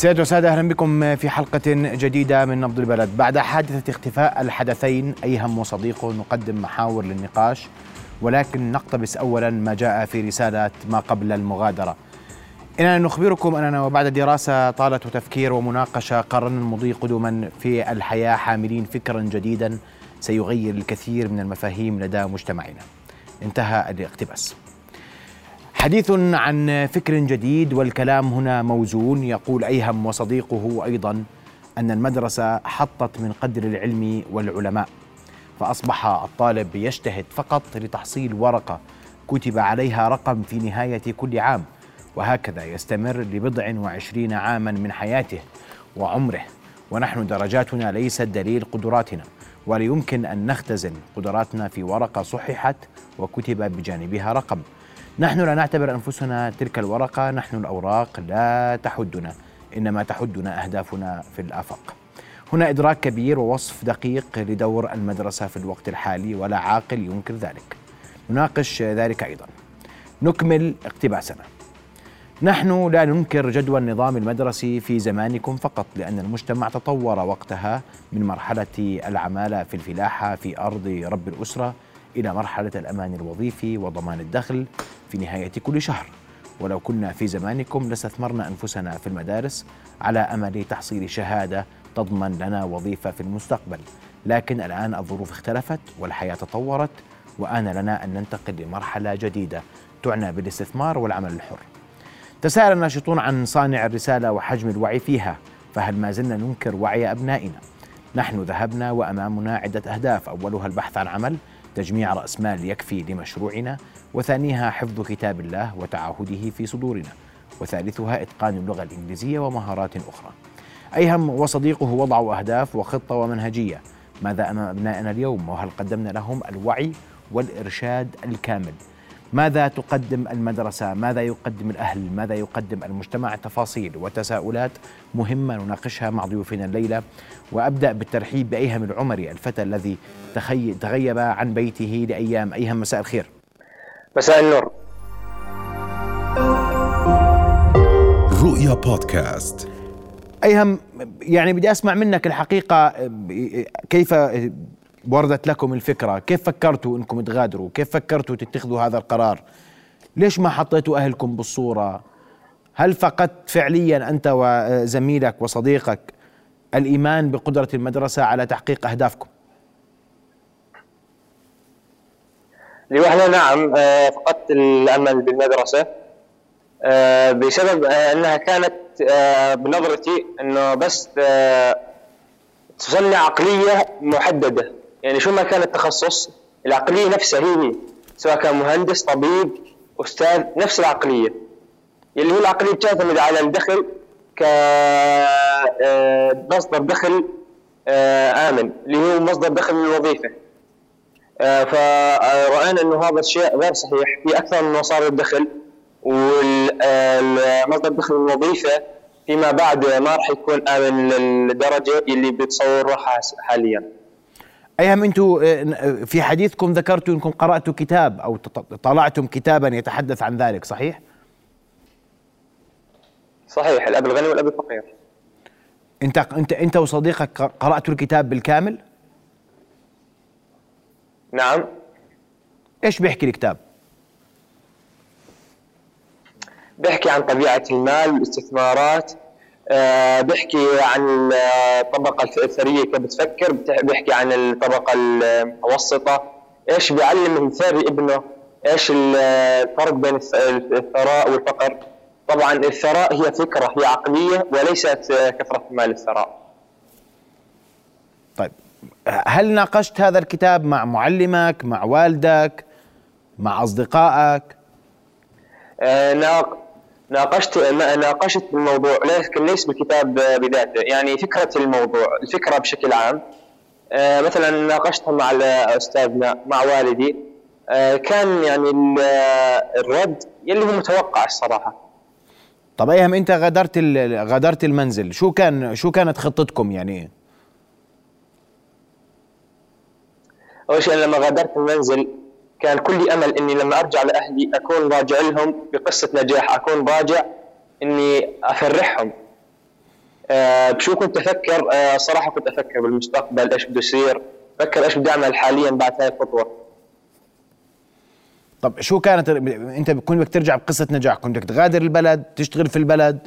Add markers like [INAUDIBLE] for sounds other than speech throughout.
سيادة وسادة أهلا بكم في حلقة جديدة من نبض البلد. بعد حادثة اختفاء الحدثين أيهم وصديقه نقدم محاور للنقاش ولكن نقتبس أولا ما جاء في رسالة ما قبل المغادرة. إننا نخبركم أننا وبعد دراسة طالت وتفكير ومناقشة قررنا المضي قدما في الحياة حاملين فكرا جديدا سيغير الكثير من المفاهيم لدى مجتمعنا. انتهى الاقتباس. حديث عن فكر جديد والكلام هنا موزون. يقول أيهم وصديقه أيضا أن المدرسة حطت من قدر العلم والعلماء فأصبح الطالب يجتهد فقط لتحصيل ورقة كتب عليها رقم في نهاية كل عام وهكذا يستمر لبضع وعشرين عاما من حياته وعمره. ونحن درجاتنا ليست دليل قدراتنا ولا يمكن أن نختزن قدراتنا في ورقة صححت وكتب بجانبها رقم. نحن لا نعتبر أنفسنا تلك الورقة نحن الأوراق لا تحدنا إنما تحدنا أهدافنا في الافق هنا إدراك كبير ووصف دقيق لدور المدرسة في الوقت الحالي ولا عاقل ينكر ذلك. نناقش ذلك أيضا. نكمل اقتباسنا. نحن لا ننكر جدوى النظام المدرسي في زمانكم فقط لأن المجتمع تطور وقتها من مرحلة العمالة في الفلاحة في أرض رب الأسرة إلى مرحلة الأمان الوظيفي وضمان الدخل في نهاية كل شهر. ولو كنا في زمانكم لاستثمرنا أنفسنا في المدارس على أمل تحصيل شهادة تضمن لنا وظيفة في المستقبل. لكن الآن الظروف اختلفت والحياة تطورت وآن لنا أن ننتقل لمرحلة جديدة تعنى بالاستثمار والعمل الحر. تساءل الناشطون عن صانع الرسالة وحجم الوعي فيها فهل ما زلنا ننكر وعي أبنائنا؟ نحن ذهبنا وأمامنا عدة أهداف أولها البحث عن عمل تجميع رأس مال يكفي لمشروعنا وثانيها حفظ كتاب الله وتعاهده في صدورنا وثالثها إتقان اللغة الإنجليزية ومهارات أخرى. أيهم وصديقه وضعوا أهداف وخطة ومنهجية. ماذا أمام أبنائنا اليوم وهل قدمنا لهم الوعي والإرشاد الكامل؟ ماذا تقدم المدرسة؟ ماذا يقدم الأهل؟ ماذا يقدم المجتمع؟ تفاصيل وتساؤلات مهمة نناقشها مع ضيوفنا الليلة. وأبدأ بالترحيب بأيهم العمري الفتى الذي تغيب عن بيته لأيام. أيهم مساء الخير. مساء النور. رؤيا بودكاست. أيهم يعني بدي أسمع منك الحقيقة كيف وردت لكم الفكرة. كيف فكرتوا أنكم تغادروا؟ كيف فكرتوا تتخذوا هذا القرار؟ ليش ما حطيتوا أهلكم بالصورة؟ هل فقدت فعليا أنت وزميلك وصديقك الإيمان بقدرة المدرسة على تحقيق أهدافكم؟ لوحدة نعم آه، فقدت الأمل بالمدرسة آه، بسبب آه، أنها كانت بنظرتي أنه بس تصنع عقلية محددة. يعني شو ما كان التخصص العقلية نفسها هي سواء كان مهندس طبيب أستاذ نفس العقلية. اللي هي العقلية بتعتمد على الدخل كمصدر آه، دخل آه، آمن اللي هو مصدر دخل للوظيفة. آه، فرأينا إنه هذا الشيء غير صحيح. في أكثر من مصادر دخل والمصدر دخل الوظيفه فيما بعد ما راح يكون آمن للدرجة اللي بتصورها حاليا. أيهم أنتم آه، في حديثكم ذكرتوا أنكم قرأتوا كتاب أو طلعتم كتابا يتحدث عن ذلك صحيح؟ صحيح الأب الغني والأب الفقير أنت أنت أنت وصديقك قراتوا الكتاب بالكامل؟ نعم إيش بيحكي الكتاب؟ بيحكي عن طبيعة المال والاستثمارات آه، بيحكي عن الطبقة الثرية كيف بتفكر؟ بيحكي عن الطبقة المتوسطة. إيش بيعلم الثري ابنه؟ إيش الفرق بين الثراء والفقر؟ طبعا الثراء هي فكرة هي عقلية وليست كثرة مال الثراء. طيب هل ناقشت هذا الكتاب مع معلمك مع والدك مع أصدقائك؟ آه ناقشت ناقشت الموضوع لكن ليس بالكتاب بذاته؟ يعني فكرة الموضوع الفكرة بشكل عام. آه، مثلا ناقشتها مع أستاذنا مع والدي. آه، كان يعني الرد يلي هو متوقع الصراحة. طب أيهم أنت غادرت غادرت المنزل؟ شو كان شو كانت خطتكم يعني؟ أول شيء لما غادرت المنزل كان كل أمل إني لما أرجع لأهلي أكون راجع لهم بقصة نجاح أكون راجع إني أفرحهم. آه، بشو كنت أفكر؟ آه، صراحة كنت أفكر بالمستقبل إيش بده يصير. فكر إيش بدي أعمل حاليا بعد هاي الخطوة. طب شو كانت أنت كنت بدك ترجع بقصة نجاح كنت بدك تغادر البلد تشتغل في البلد؟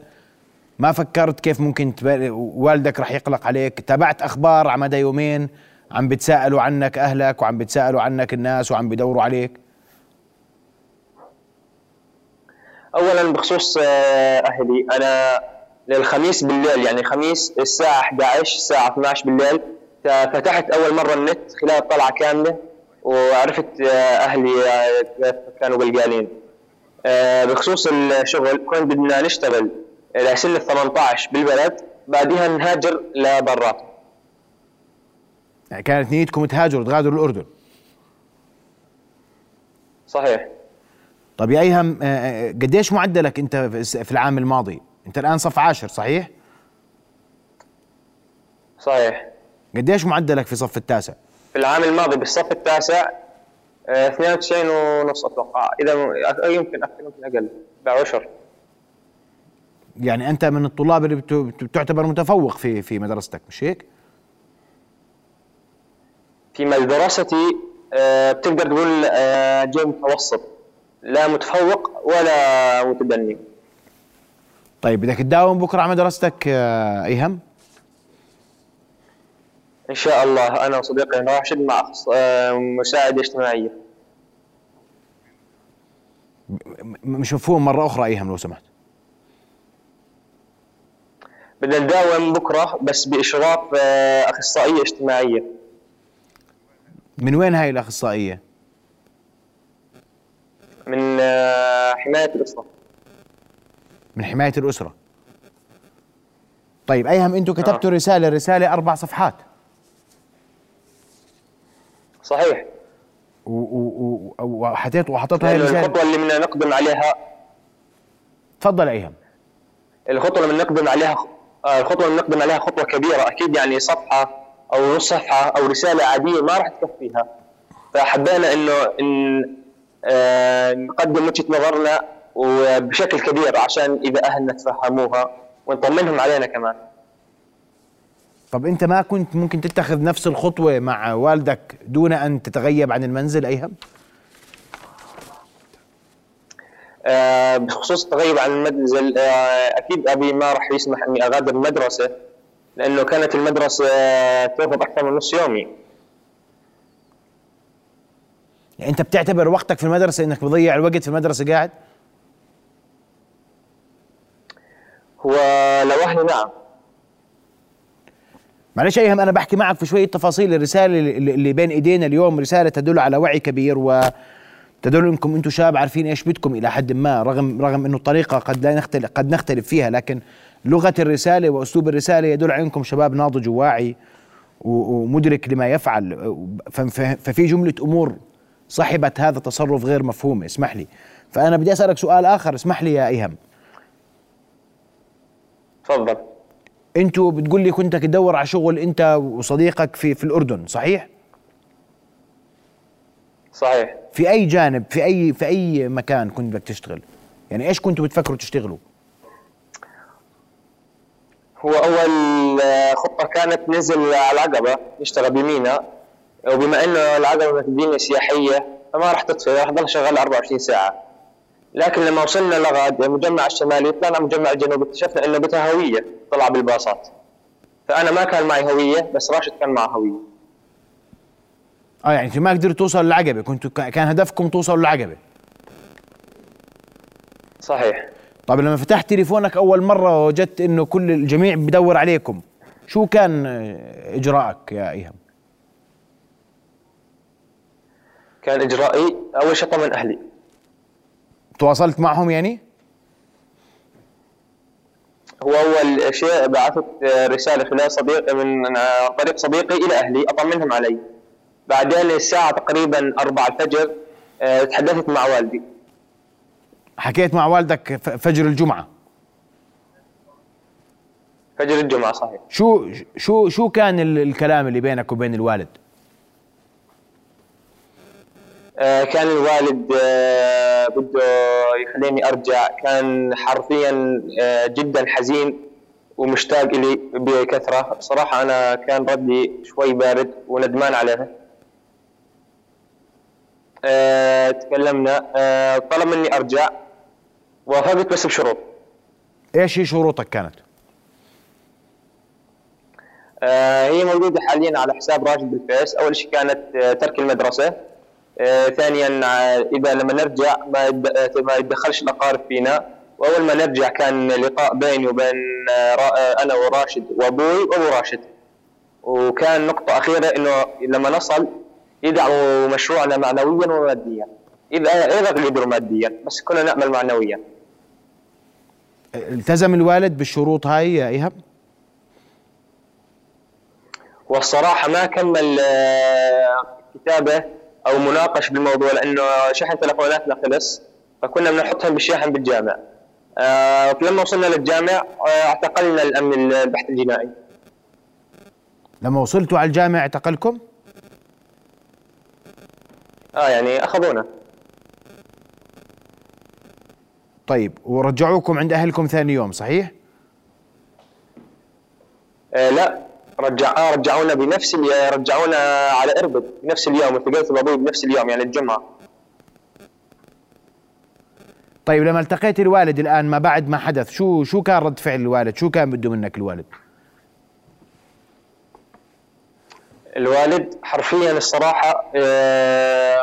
ما فكرت كيف ممكن. والدك رح يقلق عليك؟ تابعت أخبار على مدى يومين؟ عم بتسألوا عنك أهلك وعم بتسألوا عنك الناس وعم بدوروا عليك؟ اولا بخصوص آه، أهلي أنا للخميس بالليل يعني خميس الساعة 11 الساعة 12 بالليل فتحت أول مرة النت خلال طلعه كاملة وعرفت آه، أهلي آه، كانوا قلقانين بخصوص الشغل كنت بدنا نشتغل إلى سن ال 18 بالبلد بعدها نهاجر لبرات يعني كانت نيتكم تهاجروا تغادروا الأردن. صحيح. طب يا أيهم آه، آه، قديش معدلك أنت في العام الماضي؟ أنت الآن صف عاشر صحيح؟ صحيح. قديش معدلك في صف التاسع؟ في العام الماضي بالصف التاسع 92 آه، ونص أتوقع. إذا يمكن أكثر يمكن أقل. بعشر يعني أنت من الطلاب اللي بتعتبر متفوق في في مدرستك مش هيك؟ في مدرستي بتقدر تقول جاي متوسط لا متفوق ولا متدني. طيب بدك تداوم بكرة على مدرستك أيهم؟ إن شاء الله. أنا وصديقي راشد مع مساعدة اجتماعية. مش مفهوم مرة أخرى أيهم لو سمحت. بدنا نداوم بكرة بس بإشراف آه، أخصائية اجتماعية. من وين هاي الأخصائية؟ من آه، حماية الأسرة. من حماية الأسرة. طيب أيهم أنتم كتبتوا آه. رسالة؟ رسالة أربع صفحات. صحيح. وحطيت وحطيتوا هاي الرسالة. الخطوة اللي بدنا نقدم عليها. تفضل أيهم. الخطوة اللي بنقدم عليها آه، الخطوة اللي بنقدم عليها خطوة كبيرة أكيد يعني صفحة أو نص صفحه أو رسالة عادية ما راح تكفيها. فحبينا إنه إن آه، نقدم وجهة نظرنا وبشكل كبير عشان إذا أهلنا تفهموها ونطمنهم علينا كمان. طب أنت ما كنت ممكن تتخذ نفس الخطوة مع والدك دون أن تتغيب عن المنزل أيهم؟ آه بخصوص التغيب عن المنزل آه أكيد أبي ما راح يسمح إني أغادر المدرسة. لأنه كانت المدرسة تاخذ أكثر من نص يومي يعني أنت بتعتبر وقتك في المدرسة إنك بضيع الوقت في المدرسة قاعد؟ هو لو أهلي نعم معلش ايهم أنا بحكي معك في شوية تفاصيل الرسالة اللي بين إيدينا اليوم رسالة تدل على وعي كبير و تدل إنكم أنتم شباب عارفين إيش بدكم إلى حد ما رغم رغم إنه الطريقة قد لا نختلف قد نختلف فيها لكن لغة الرسالة وأسلوب الرسالة يدل على انكم شباب ناضج وواعي ومدرك لما يفعل. ففي جملة أمور صاحبت هذا التصرف غير مفهوم اسمح لي. فأنا بدي أسألك سؤال آخر. اسمح لي يا إيهم. تفضل. أنتوا بتقول لي كنت تدور على شغل أنت وصديقك في في الأردن صحيح؟ صحيح. في أي جانب في اي في أي مكان كنت بدك تشتغل؟ يعني إيش كنتوا بتفكروا تشتغلوا؟ هو أول خطة كانت نزل على العقبة نشتغل بمينا. وبما إنه العقبة مدينه سياحية فما راح تطفي راح تضل شغال 24 ساعة. لكن لما وصلنا لغد المجمع الشمالي طلعنا مجمع الجنوب اكتشفنا إنه بتها هوية طلع بالباصات. فأنا ما كان معي هوية بس راشد كان معه هوية. آه يعني أنت ما قدرتوا توصلوا للعقبة كنتوا كان هدفكم توصلوا للعقبة. صحيح. طيب لما فتحت تليفونك أول مرة وجدت إنه كل الجميع بدور عليكم شو كان إجراءك يا ايهم كان إجرائي. أول شيء طمن أهلي. تواصلت معهم يعني؟ هو أول شيء بعثت رسالة خلال صديق من طريق صديقي إلى أهلي اطمنهم علي. بعدين الساعة تقريبا 4 الفجر آه، تحدثت مع والدي. حكيت مع والدك فجر الجمعة. فجر الجمعة صحيح. شو شو شو كان الكلام اللي بينك وبين الوالد؟ آه، كان الوالد آه، بده يخليني أرجع. كان حرفيا جدا حزين ومشتاق لي بكثرة. صراحة أنا كان ردي شوي بارد وندمان عليها أه تكلمنا. طلب مني أرجع. وافقت بس بشروط. إيش هي شروطك كانت؟ آه هي موجودة حاليا على حساب راشد بالفيس أول شيء كانت آه ترك المدرسة. آه ثانيا آه إذا لما نرجع ما ما يتدخلش الأقارب فينا. وأول ما نرجع كان لقاء بيني وبين آه أنا وراشد وأبوي وأبو راشد. وكان نقطة أخيرة إنه لما نصل يدعموا مشروعنا معنويا وماديا. إذا إذا قدروا ماديا بس كنا نأمل معنويا. التزم الوالد بالشروط هاي يا إيهاب؟ والصراحة ما كمل كتابة أو مناقش بالموضوع لأنه شحن تلفوناتنا خلص فكنا بنحطهم بالشاحن بالجامع آه لما وصلنا للجامع آه اعتقلنا الأمن البحث الجنائي لما وصلتوا على الجامع اعتقلكم؟ آه يعني أخذونا طيب ورجعوكم عند أهلكم ثاني يوم صحيح؟ آه لا رجع آه رجعونا بنفس رجعونا على إربد بنفس اليوم التقيت بابوي بنفس اليوم يعني الجمعة طيب لما التقيت الوالد الآن ما بعد ما حدث شو شو كان رد فعل الوالد؟ شو كان بده منك الوالد؟ الوالد حرفيا الصراحة آه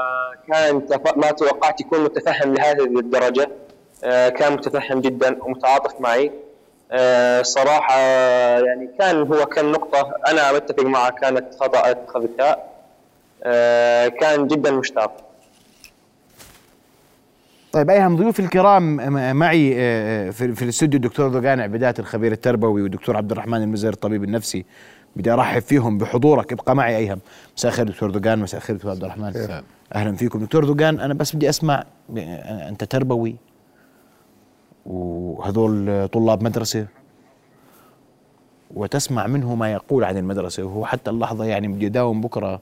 كان ما توقعت يكون متفهم لهذه الدرجة آه كان متفهم جدا ومتعاطف معي. آه صراحة يعني كان هو كان نقطة أنا متفق معه كانت خطأ اتخذتها آه كان جدا مشتاق. طيب أيهم ضيوف الكرام معي في, في الاستوديو الدكتور ذوقان عبيدات الخبير التربوي والدكتور عبد الرحمن المزير الطبيب النفسي. بدي أرحب فيهم بحضورك. ابقى معي أيهم. مساء الخير دكتور ذوقان مساء الخير دكتور عبد الرحمن. أهلا فيكم. دكتور ذوقان أنا بس بدي أسمع أنت تربوي وهذول طلاب مدرسة. وتسمع منه ما يقول عن المدرسة وهو حتى اللحظة يعني بده يداوم بكرة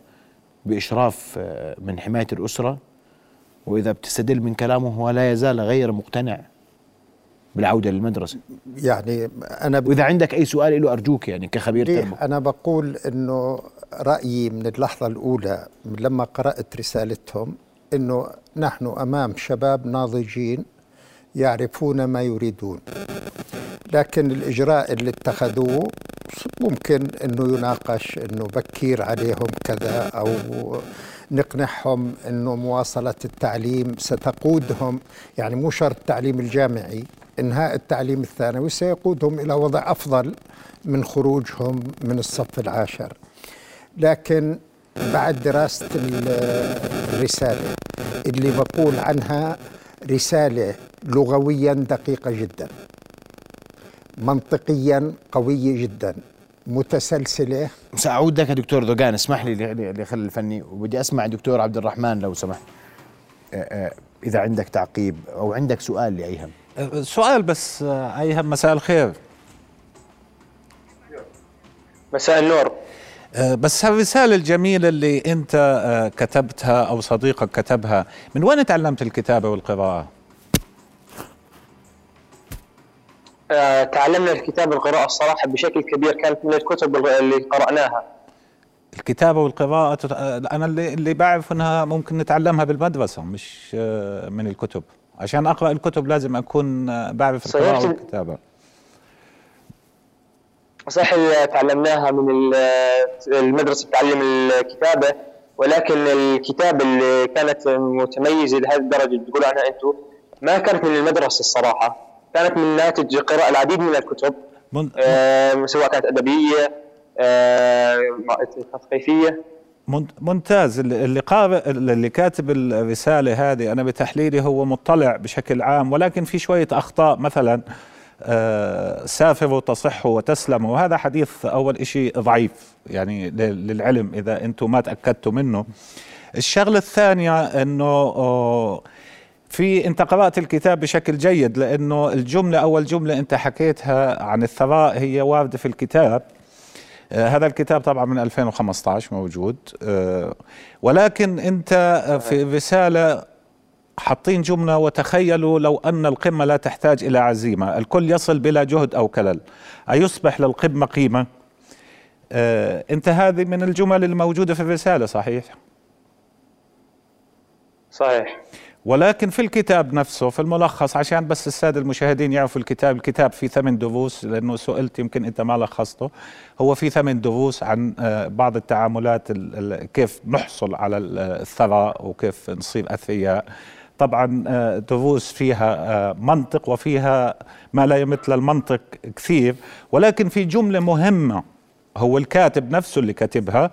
بإشراف من حماية الأسرة. وإذا بتستدل من كلامه هو لا يزال غير مقتنع بالعودة للمدرسة. يعني أنا وإذا عندك أي سؤال له أرجوك يعني كخبير تربوي أنا بقول أنه رأيي من اللحظة الأولى لما قرأت رسالتهم أنه نحن أمام شباب ناضجين يعرفون ما يريدون. لكن الإجراء اللي اتخذوه ممكن أنه يناقش أنه بكير عليهم كذا أو نقنعهم أنه مواصلة التعليم ستقودهم. يعني مو شرط التعليم الجامعي إنهاء التعليم الثانوي سيقودهم إلى وضع أفضل من خروجهم من الصف العاشر. لكن بعد دراسة الرسالة اللي بقول عنها رسالة لغويا دقيقة جدا. منطقيا قوية جدا. متسلسلة. سأعود لك دكتور ذوقان اسمح لي لخل الفني وبدي أسمع دكتور عبد الرحمن لو سمحت. إذا عندك تعقيب أو عندك سؤال لأيهم. سؤال بس أيهم مساء الخير. مساء النور. بس هالرسالة الجميلة اللي أنت كتبتها أو صديقك كتبها من وين تعلمت الكتابة والقراءة؟ آه تعلمنا الكتابة والقراءة الصراحة بشكل كبير كانت من الكتب اللي قرأناها. الكتابة والقراءة أنا اللي, اللي بعرف أنها ممكن نتعلمها بالمدرسة مش من الكتب. عشان أقرأ الكتب لازم أكون بعرف القراءة والكتابة. صحيح تعلمناها من المدرسة تعلم الكتابة ولكن الكتابة اللي كانت متميزة لهذه الدرجة تقول عنها أنتم ما كانت من المدرسة الصراحة. كانت من ناتج قراءة العديد من الكتب. من آه سواء كانت أدبية آه تثقيفية. ممتاز. اللي قارئ اللي كاتب الرسالة هذه أنا بتحليلي هو مطلع بشكل عام ولكن في شوية أخطاء مثلا آه سافروا تصحوا وتسلموا وهذا حديث أول إشي ضعيف يعني للعلم إذا أنتم ما تأكدتوا منه. الشغلة الثانية أنه في انت قرات الكتاب بشكل جيد لأنه الجملة أول جملة أنت حكيتها عن الثراء هي واردة في الكتاب. آه هذا الكتاب طبعا من 2015 موجود. آه ولكن أنت في الرساله حاطين جملة وتخيلوا لو أن القمة لا تحتاج إلى عزيمة. الكل يصل بلا جهد أو كلل. أيصبح للقمة قيمة؟ آه أنت هذه من الجمل الموجودة في الرسالة صحيح؟ صحيح. ولكن في الكتاب نفسه في الملخص عشان بس السادة المشاهدين يعرفوا الكتاب الكتاب فيه ثمان دروس لأنه سئلت يمكن أنت ما لخصته. هو في ثمان دروس عن آه، بعض التعاملات كيف نحصل على الثراء وكيف نصير أثرياء. طبعا آه، دروس فيها آه، منطق وفيها ما لا يمثل المنطق كثير. ولكن في جملة مهمة هو الكاتب نفسه اللي كاتبها. آه،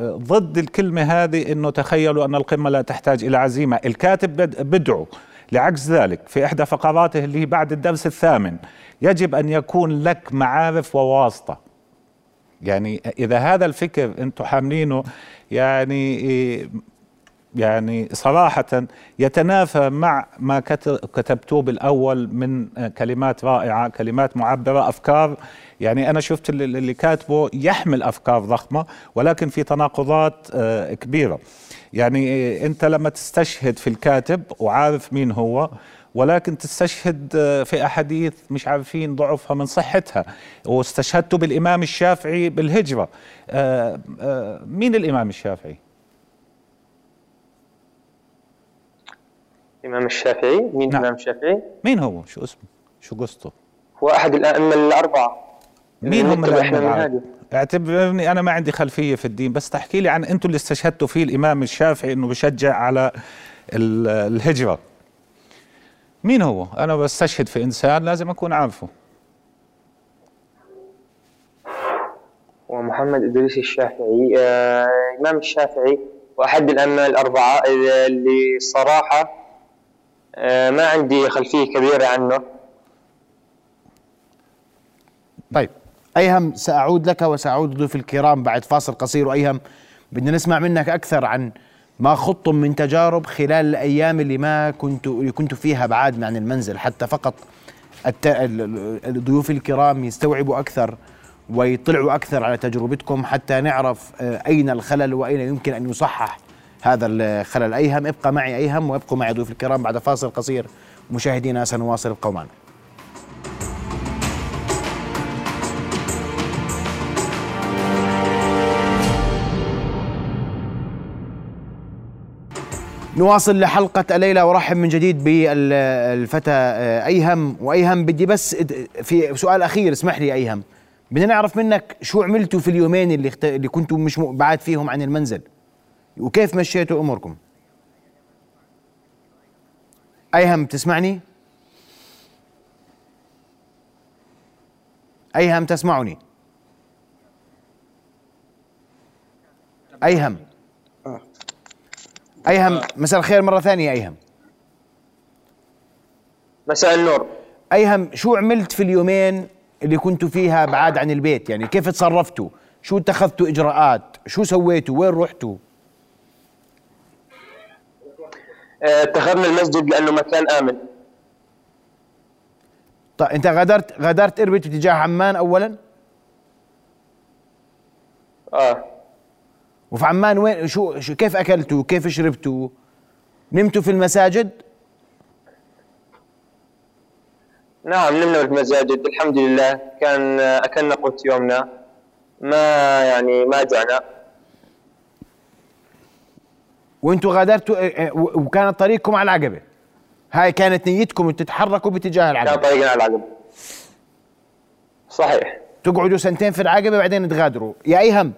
ضد الكلمة هذه إنه تخيلوا أن القمة لا تحتاج إلى عزيمة. الكاتب بدعو لعكس ذلك في إحدى فقراته اللي هي بعد الدرس الثامن. يجب أن يكون لك معارف وواسطة. يعني إذا هذا الفكر أنتم حاملينه يعني يعني صراحة يتنافى مع ما كتبتوه بالأول من كلمات رائعة كلمات معبرة أفكار. يعني أنا شفت اللي كاتبه يحمل أفكار ضخمة ولكن في تناقضات آه، كبيرة. يعني أنت لما تستشهد في الكاتب وعارف مين هو ولكن تستشهد آه، في أحاديث مش عارفين ضعفها من صحتها واستشهدت بالإمام الشافعي بالهجرة. آه، مين الإمام الشافعي؟ الإمام الشافعي مين نعم. الإمام الشافعي؟ مين هو؟ شو اسمه؟ شو قصته؟ هو أحد الأئمة الأربعة مين هم الأئمة اعتبرني أنا ما عندي خلفية في الدين بس تحكي لي عن أنتم اللي استشهدتوا فيه الإمام الشافعي إنه بشجع على الهجرة مين هو؟ أنا بستشهد في إنسان لازم أكون عارفه ومحمد إدريس الشافعي آه الإمام الشافعي وأحد الأئمة الأربعة اللي صراحة آه ما عندي خلفية كبيرة عنه. طيب أيهم سأعود لك وسأعود ضيوف الكرام بعد فاصل قصير. وأيهم بدنا نسمع منك أكثر عن ما خضتم من تجارب خلال الأيام اللي ما كنت اللي كنت فيها بعاد عن المنزل حتى فقط الضيوف الكرام يستوعبوا أكثر ويطلعوا أكثر على تجربتكم حتى نعرف آه، أين الخلل وأين يمكن أن يصحح. هذا الخلل أيهم ابقى معي أيهم وابقوا معي ضيوف الكرام بعد فاصل قصير. مشاهدينا سنواصل ابقوا معنا نواصل لحلقة الليلة ورحب من جديد بالفتى أيهم وأيهم. بدي بس في سؤال أخير اسمح لي أيهم. بدنا نعرف منك شو عملتوا في اليومين اللي. اللي كنتوا مش بعاد فيهم عن المنزل؟ وكيف مشيتوا أموركم؟ أيهم تسمعني؟ أيهم تسمعني؟ أيهم ايهم مساء الخير مرة ثانية ايهم مساء النور. ايهم شو عملت في اليومين اللي كنتوا فيها بعاد عن البيت؟ يعني كيف تصرفتوا شو اتخذتوا إجراءات؟ شو سويتوا؟ وين رحتوا آه، اتخذنا المسجد لأنه مكان آمن. طيب أنت غادرت غادرت اربد اتجاه عمان اولا؟ آه. وفي عمان وين؟ شو, شو كيف أكلتوا؟ كيف شربتوا؟ نمتوا في المساجد؟ نعم نمنا في المساجد. الحمد لله. كان أكلنا قوت يومنا. ما يعني ما جعنا. وانتوا غادرتوا إيه، إيه، وكانت طريقكم على العقبة. هاي كانت نيتكم تتحركوا باتجاه العقبة. كان طريقنا على العقبة. صحيح. تقعدوا سنتين في العقبة بعدين تغادروا. يا ايهم.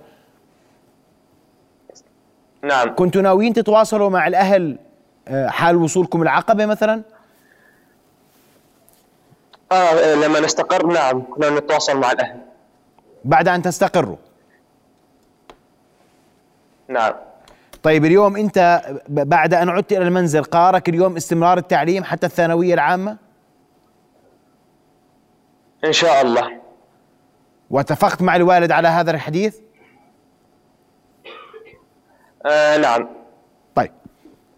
نعم. كنتوا ناويين تتواصلوا مع الأهل آه، حال وصولكم العقبة مثلا؟ آه لما نستقر نعم. كنا نتواصل مع الأهل. بعد أن تستقروا. نعم. طيب اليوم أنت بعد أن عدت إلى المنزل قارك اليوم استمرار التعليم حتى الثانوية العامة؟ إن شاء الله. واتفقت مع الوالد على هذا الحديث؟ آه نعم. طيب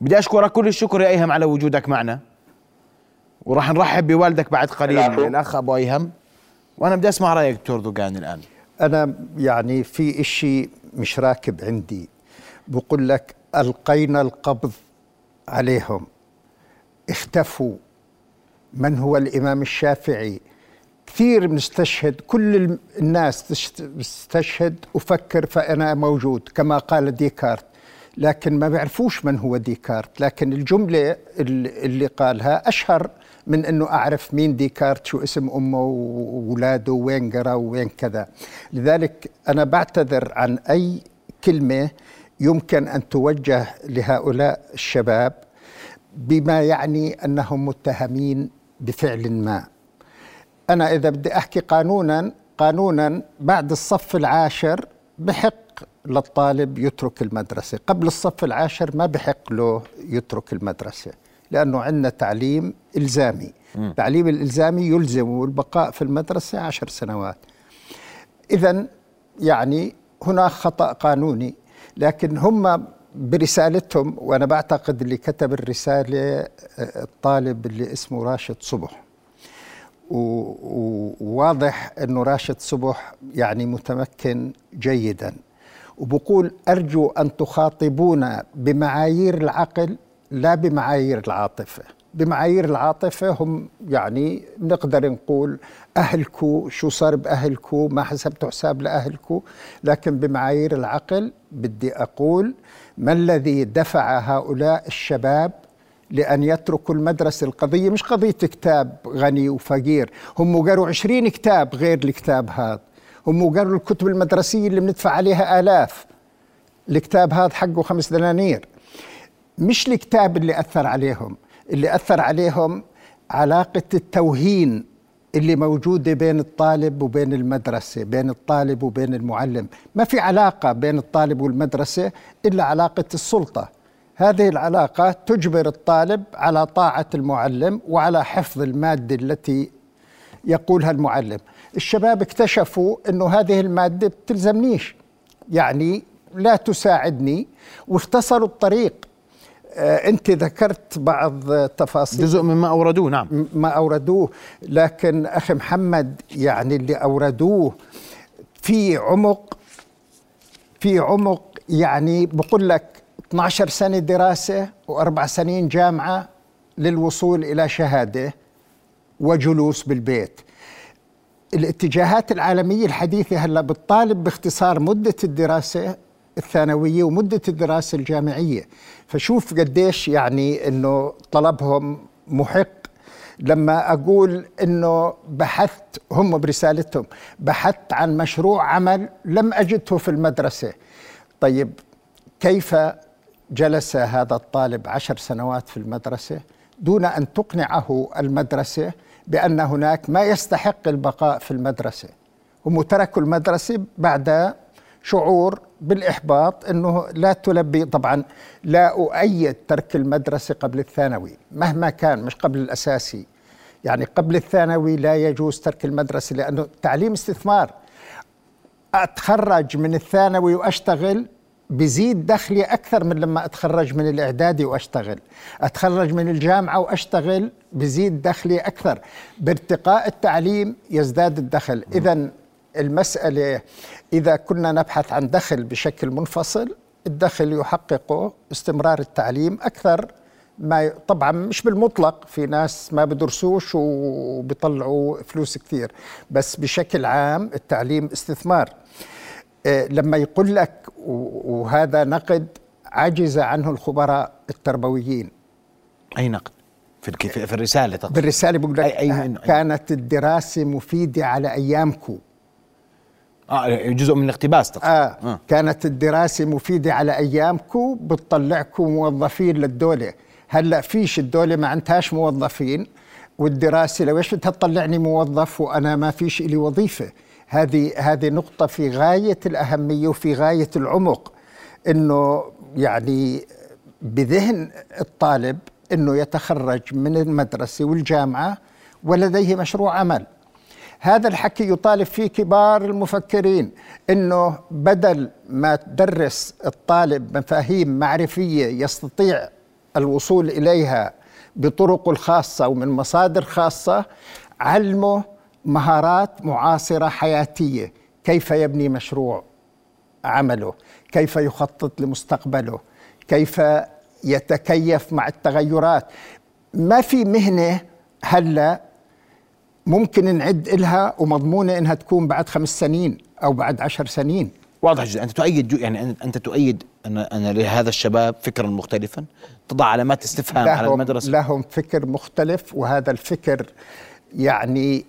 بدي أشكرك كل الشكر يا ايهم على وجودك معنا. وراح نرحب بوالدك بعد قليل الأخ أبو ايهم وأنا بدي أسمع رأيك دكتور دوغان الآن. أنا يعني في إشي مش راكب عندي. بقول لك ألقينا القبض عليهم. اختفوا. من هو الإمام الشافعي؟ كثير بنستشهد كل الناس تستشهد أفكر فأنا موجود كما قال ديكارت. لكن ما بيعرفوش من هو ديكارت. لكن الجملة اللي قالها أشهر من أنه أعرف مين ديكارت شو اسم أمه وولاده وين قرأ وين كذا. لذلك أنا بعتذر عن أي كلمة يمكن أن توجه لهؤلاء الشباب بما يعني أنهم متهمين بفعل ما. أنا إذا بدي أحكي قانونا قانونا بعد الصف العاشر بحق للطالب يترك المدرسة. قبل الصف العاشر ما بحق له يترك المدرسة لأنه عندنا تعليم إلزامي. التعليم الإلزامي يلزم البقاء في المدرسة عشر سنوات. إذا يعني هناك خطأ قانوني. لكن هم برسالتهم وأنا بعتقد اللي كتب الرسالة الطالب اللي اسمه راشد صبح. وواضح إنه راشد صبح يعني متمكن جيدا. وبقول أرجو أن تخاطبونا بمعايير العقل لا بمعايير العاطفة. بمعايير العاطفة هم يعني نقدر نقول أهلكو شو صار بأهلكو؟ ما حسبتوا حساب لأهلكو. لكن بمعايير العقل بدي أقول ما الذي دفع هؤلاء الشباب لأن يتركوا المدرسة القضية؟ مش قضية كتاب غني وفقير. هم قروا عشرين كتاب غير الكتاب هذا. هم قروا الكتب المدرسية اللي بندفع عليها آلاف. الكتاب هذا حقه خمس دنانير. مش الكتاب اللي أثر عليهم. اللي أثر عليهم علاقة التوهين اللي موجودة بين الطالب وبين المدرسة بين الطالب وبين المعلم. ما في علاقة بين الطالب والمدرسة إلا علاقة السلطة. هذه العلاقة تجبر الطالب على طاعة المعلم وعلى حفظ المادة التي يقولها المعلم. الشباب اكتشفوا أنه هذه المادة بتلزمنيش يعني لا تساعدني واختصروا الطريق. آه انت ذكرت بعض تفاصيل. جزء مما أوردوه نعم. ما أوردوه. لكن أخي محمد يعني اللي أوردوه في عمق في عمق يعني بقول لك 12 سنة دراسة وأربع سنين جامعة للوصول إلى شهادة وجلوس بالبيت. الاتجاهات العالمية الحديثة هلأ بتطالب باختصار مدة الدراسة الثانوية ومدة الدراسة الجامعية. فشوف قديش يعني إنه طلبهم محق. لما أقول إنه بحثت هم برسالتهم بحثت عن مشروع عمل لم أجده في المدرسة. طيب كيف جلس هذا الطالب عشر سنوات في المدرسة دون أن تقنعه المدرسة بأن هناك ما يستحق البقاء في المدرسة؟ هم تركوا المدرسة بعد شعور بالإحباط أنه لا تلبي طبعا لا أؤيد ترك المدرسة قبل الثانوي مهما كان مش قبل الأساسي. يعني قبل الثانوي لا يجوز ترك المدرسة لأنه التعليم استثمار. أتخرج من الثانوي وأشتغل بزيد دخلي أكثر من لما أتخرج من الإعدادي وأشتغل. أتخرج من الجامعة وأشتغل بزيد دخلي أكثر. بارتقاء التعليم يزداد الدخل. إذا المسألة إذا كنا نبحث عن دخل بشكل منفصل الدخل يحققه استمرار التعليم أكثر. ما طبعا مش بالمطلق في ناس ما بدرسوش وبيطلعوا فلوس كثير بس بشكل عام التعليم استثمار. آه، لما يقول لك وهذا نقد عجز عنه الخبراء التربويين. أي نقد؟ في في الرسالة تقصد؟ بالرسالة بقول لك أي أي كانت الدراسة مفيدة على أيامكم. آه جزء من الاقتباس تقصد آه. آه. كانت الدراسة مفيدة على أيامكم بتطلعكم موظفين للدولة هلأ فيش الدولة ما عندهاش موظفين والدراسة لو إيش بدها تطلعني موظف وأنا ما فيش لي وظيفة هذه هذه نقطة في غاية الأهمية وفي غاية العمق إنه يعني بذهن الطالب إنه يتخرج من المدرسة والجامعة ولديه مشروع عمل هذا الحكي يطالب فيه كبار المفكرين إنه بدل ما تدرس الطالب مفاهيم معرفية يستطيع الوصول إليها بطرقه الخاصة ومن مصادر خاصة علمه مهارات معاصرة حياتية. كيف يبني مشروع عمله؟ كيف يخطط لمستقبله؟ كيف يتكيف مع التغيرات؟ ما في مهنة هلأ ممكن نعد إلها ومضمونة إنها تكون بعد خمس سنين أو بعد عشر سنين. واضح جدا. أنت تؤيد يعني انت تؤيد ان أن لهذا الشباب فكرا مختلفا؟ تضع علامات استفهام على المدرسة؟ لهم فكر مختلف وهذا الفكر يعني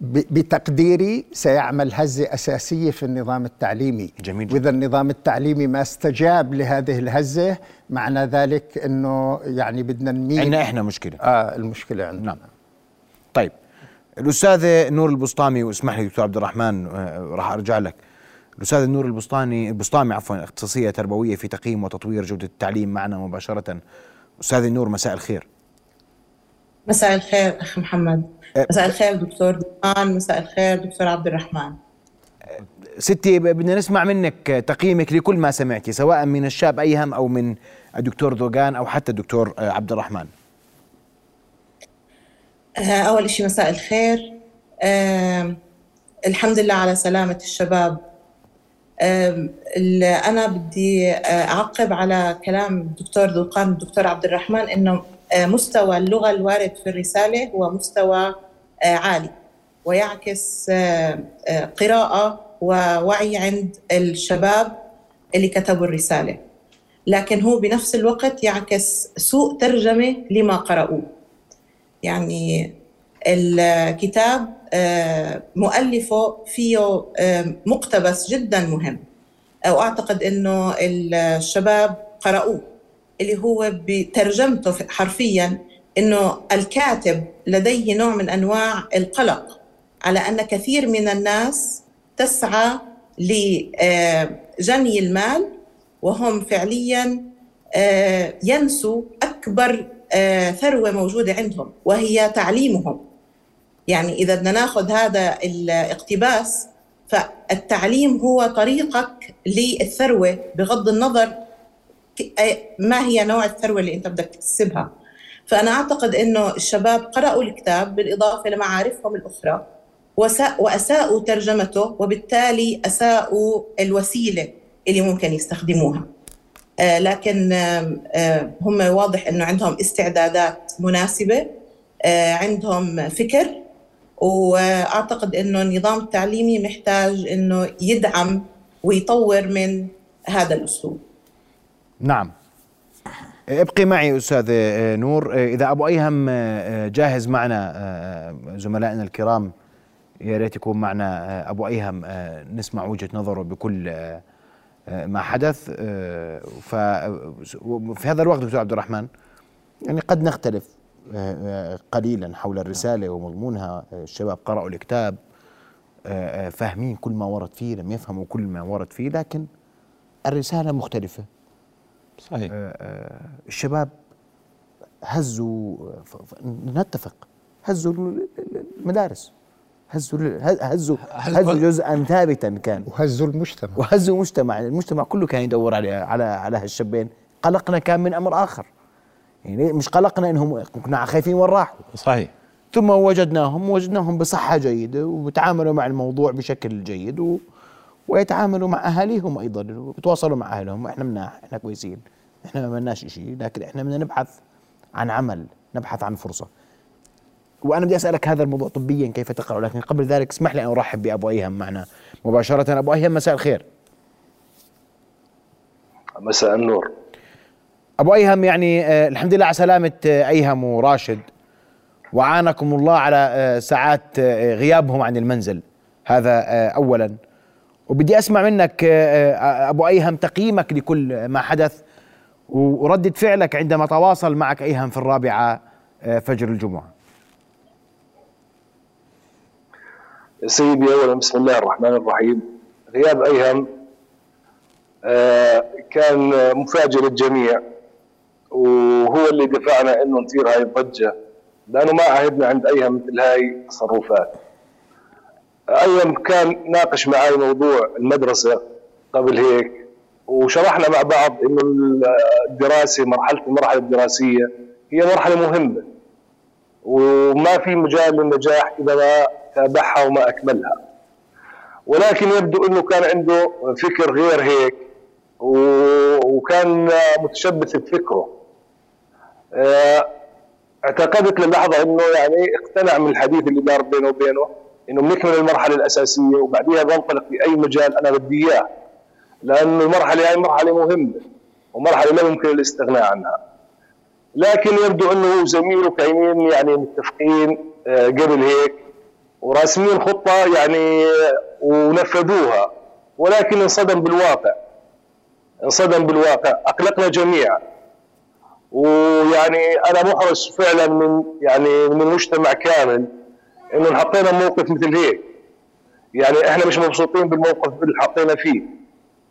بتقديري سيعمل هزة أساسية في النظام التعليمي. جميل وإذا النظام التعليمي ما استجاب لهذه الهزة معنى ذلك أنه يعني بدنا نميل عندنا إحنا مشكلة. آه المشكلة عندنا. نعم. طيب. الأستاذة نور البسطامي واسمح لي دكتور عبد الرحمن آه، راح أرجع لك. الأستاذ نور البسطاني البسطامي عفوا اختصاصية تربوية في تقييم وتطوير جودة التعليم معنا مباشرة. أستاذ نور مساء الخير. مساء الخير أخ محمد. أه، مساء الخير دكتور دكان مساء الخير دكتور عبد الرحمن. ستي بدنا نسمع منك تقييمك لكل ما سمعتي سواء من الشاب أيهم أو من الدكتور ذوقان أو حتى الدكتور أه، عبد الرحمن. أول شيء مساء الخير. الحمد لله على سلامة الشباب. أنا بدي أعقب على كلام الدكتور ذوقان الدكتور عبد الرحمن إنه مستوى اللغة الوارد في الرسالة هو مستوى آه، عالي ويعكس آه، آه، قراءة ووعي عند الشباب اللي كتبوا الرسالة. لكن هو بنفس الوقت يعكس سوء ترجمة لما قرأوه. يعني الكتاب مؤلفه فيه مقتبس جدا مهم. وأعتقد أنه الشباب قرأوه اللي هو بترجمته حرفيا إنه الكاتب لديه نوع من أنواع القلق على أن كثير من الناس تسعى لجني المال وهم فعليا آه، ينسوا أكبر آه، ثروة موجودة عندهم وهي تعليمهم. يعني إذا بدنا ناخذ هذا الاقتباس فالتعليم هو طريقك للثروة بغض النظر ما هي نوع الثروة اللي أنت بدك تكسبها فأنا أعتقد إنه الشباب قرأوا الكتاب بالإضافة لمعارفهم الأخرى وأساءوا ترجمته وبالتالي أساءوا الوسيلة اللي ممكن يستخدموها. آه، لكن آه، هم واضح إنه عندهم استعدادات مناسبة آه، عندهم فكر وأعتقد إنه النظام التعليمي محتاج إنه يدعم ويطور من هذا الأسلوب. نعم. ابقي معي أستاذ نور. إذا أبو أيهم جاهز معنا زملائنا الكرام يا ريت يكون معنا أبو أيهم نسمع وجهة نظره بكل ما حدث ففي هذا الوقت دكتور عبد الرحمن يعني قد نختلف قليلا حول الرسالة ومضمونها. الشباب قرأوا الكتاب فاهمين كل ما ورد فيه لم يفهموا كل ما ورد فيه لكن الرسالة مختلفة. صحيح. آه، آه، الشباب هزوا نتفق هزوا المدارس. هزوا هزوا هزوا جزءا ثابتا كان. وهزوا المجتمع. وهزوا المجتمع. المجتمع كله كان يدور على على على هالشابين قلقنا كان من أمر آخر. يعني مش قلقنا إنهم كنا خايفين وين راحوا. صحيح. ثم وجدناهم وجدناهم بصحة جيدة وتعاملوا مع الموضوع بشكل جيد و ويتعاملوا مع أهاليهم أيضا بيتواصلوا مع أهلهم. إحنا مناح إحنا كويسين. إحنا ما عملناش شيء لكن إحنا بدنا نبحث عن عمل نبحث عن فرصة. وأنا بدي أسألك هذا الموضوع طبيا كيف تقرا لكن قبل ذلك اسمح لي أن أرحب بأبو أيهم معنا مباشرة. أبو أيهم مساء الخير. مساء النور. أبو أيهم يعني آه الحمد لله على سلامة آه أيهم وراشد. وعانكم الله على آه ساعات غيابهم عن المنزل. هذا اولا. وبدي أسمع منك أبو أيهم تقييمك لكل ما حدث. وردة فعلك عندما تواصل معك أيهم في الرابعة فجر الجمعة. سيدي اولا بسم الله الرحمن الرحيم غياب أيهم كان مفاجئ للجميع وهو اللي دفعنا إنه نثير هاي الضجة لأنه ما عهدنا عند أيهم مثل هاي التصرفات. أيام كان ناقش معي موضوع المدرسة قبل هيك وشرحنا مع بعض إنه الدراسة مرحلة المرحلة الدراسية هي مرحلة مهمة وما في مجال للنجاح إذا ما تابعها وما أكملها. ولكن يبدو إنه كان عنده فكر غير هيك وكان متشبث بفكره. آه، اعتقدت للحظة إنه يعني اقتنع من الحديث اللي دار بينه وبينه إنه بنكمل المرحلة الأساسية وبعديها بنطلق في أي مجال أنا بدي إياه. لأنه المرحلة هاي مرحلة مهمة ومرحلة لا يمكن الاستغناء عنها. لكن يبدو أنه وزميله كاينين يعني متفقين آه، قبل هيك. وراسمين خطة يعني ونفذوها. ولكن انصدم بالواقع. انصدم بالواقع. أقلقنا جميعا. ويعني أنا محرج فعلا من يعني من المجتمع كامل إنه انحطينا بموقف مثل هيك. يعني إحنا مش مبسوطين بالموقف اللي حطينا فيه.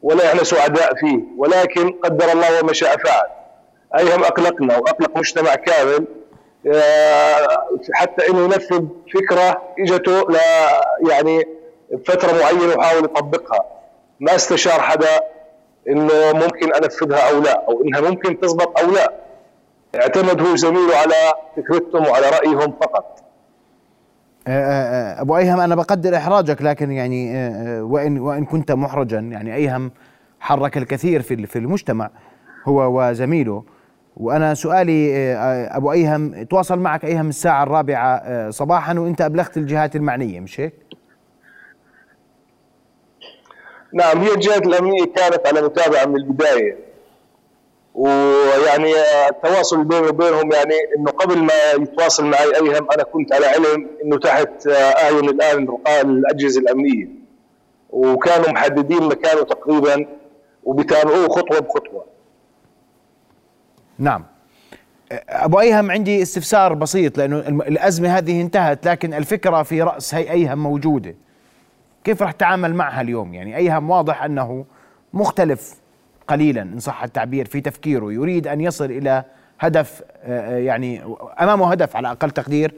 ولا إحنا سعداء فيه. ولكن قدر الله وما شاء فعل. ايهم أقلقنا وأقلق مجتمع كامل. آه، حتى إنه ينفذ فكرة إجته ل يعني فترة معينة وحاول يطبقها. ما استشار حدا إنه ممكن أنفذها أو لا أو إنها ممكن تزبط أو لا. اعتمد هو زميله على فكرتهم وعلى رأيهم فقط. آه، آه، أبو أيهم أنا بقدر إحراجك لكن يعني وان وإن كنت محرجا. يعني أيهم حرك الكثير في في المجتمع هو وزميله. وأنا سؤالي أبو أيهم تواصل معك أيهم الساعة الرابعة صباحا وأنت أبلغت الجهات المعنية مش هيك؟ نعم هي الجهات الأمنية كانت على متابعة من البداية. ويعني التواصل بيني وبينهم يعني إنه قبل ما يتواصل معي أيهم أنا كنت على علم إنه تحت أعين الآن الأجهزة الأمنية. وكانوا محددين مكانه تقريبا وبيتابعوه خطوة بخطوة. نعم. أبو أيهم عندي استفسار بسيط لأنه الأزمة هذه انتهت لكن الفكرة في رأس هي أيهم موجودة. كيف راح تتعامل معها اليوم؟ يعني أيهم واضح أنه مختلف قليلا إن صح التعبير في تفكيره. يريد أن يصل إلى هدف آه، يعني أمامه هدف على أقل تقدير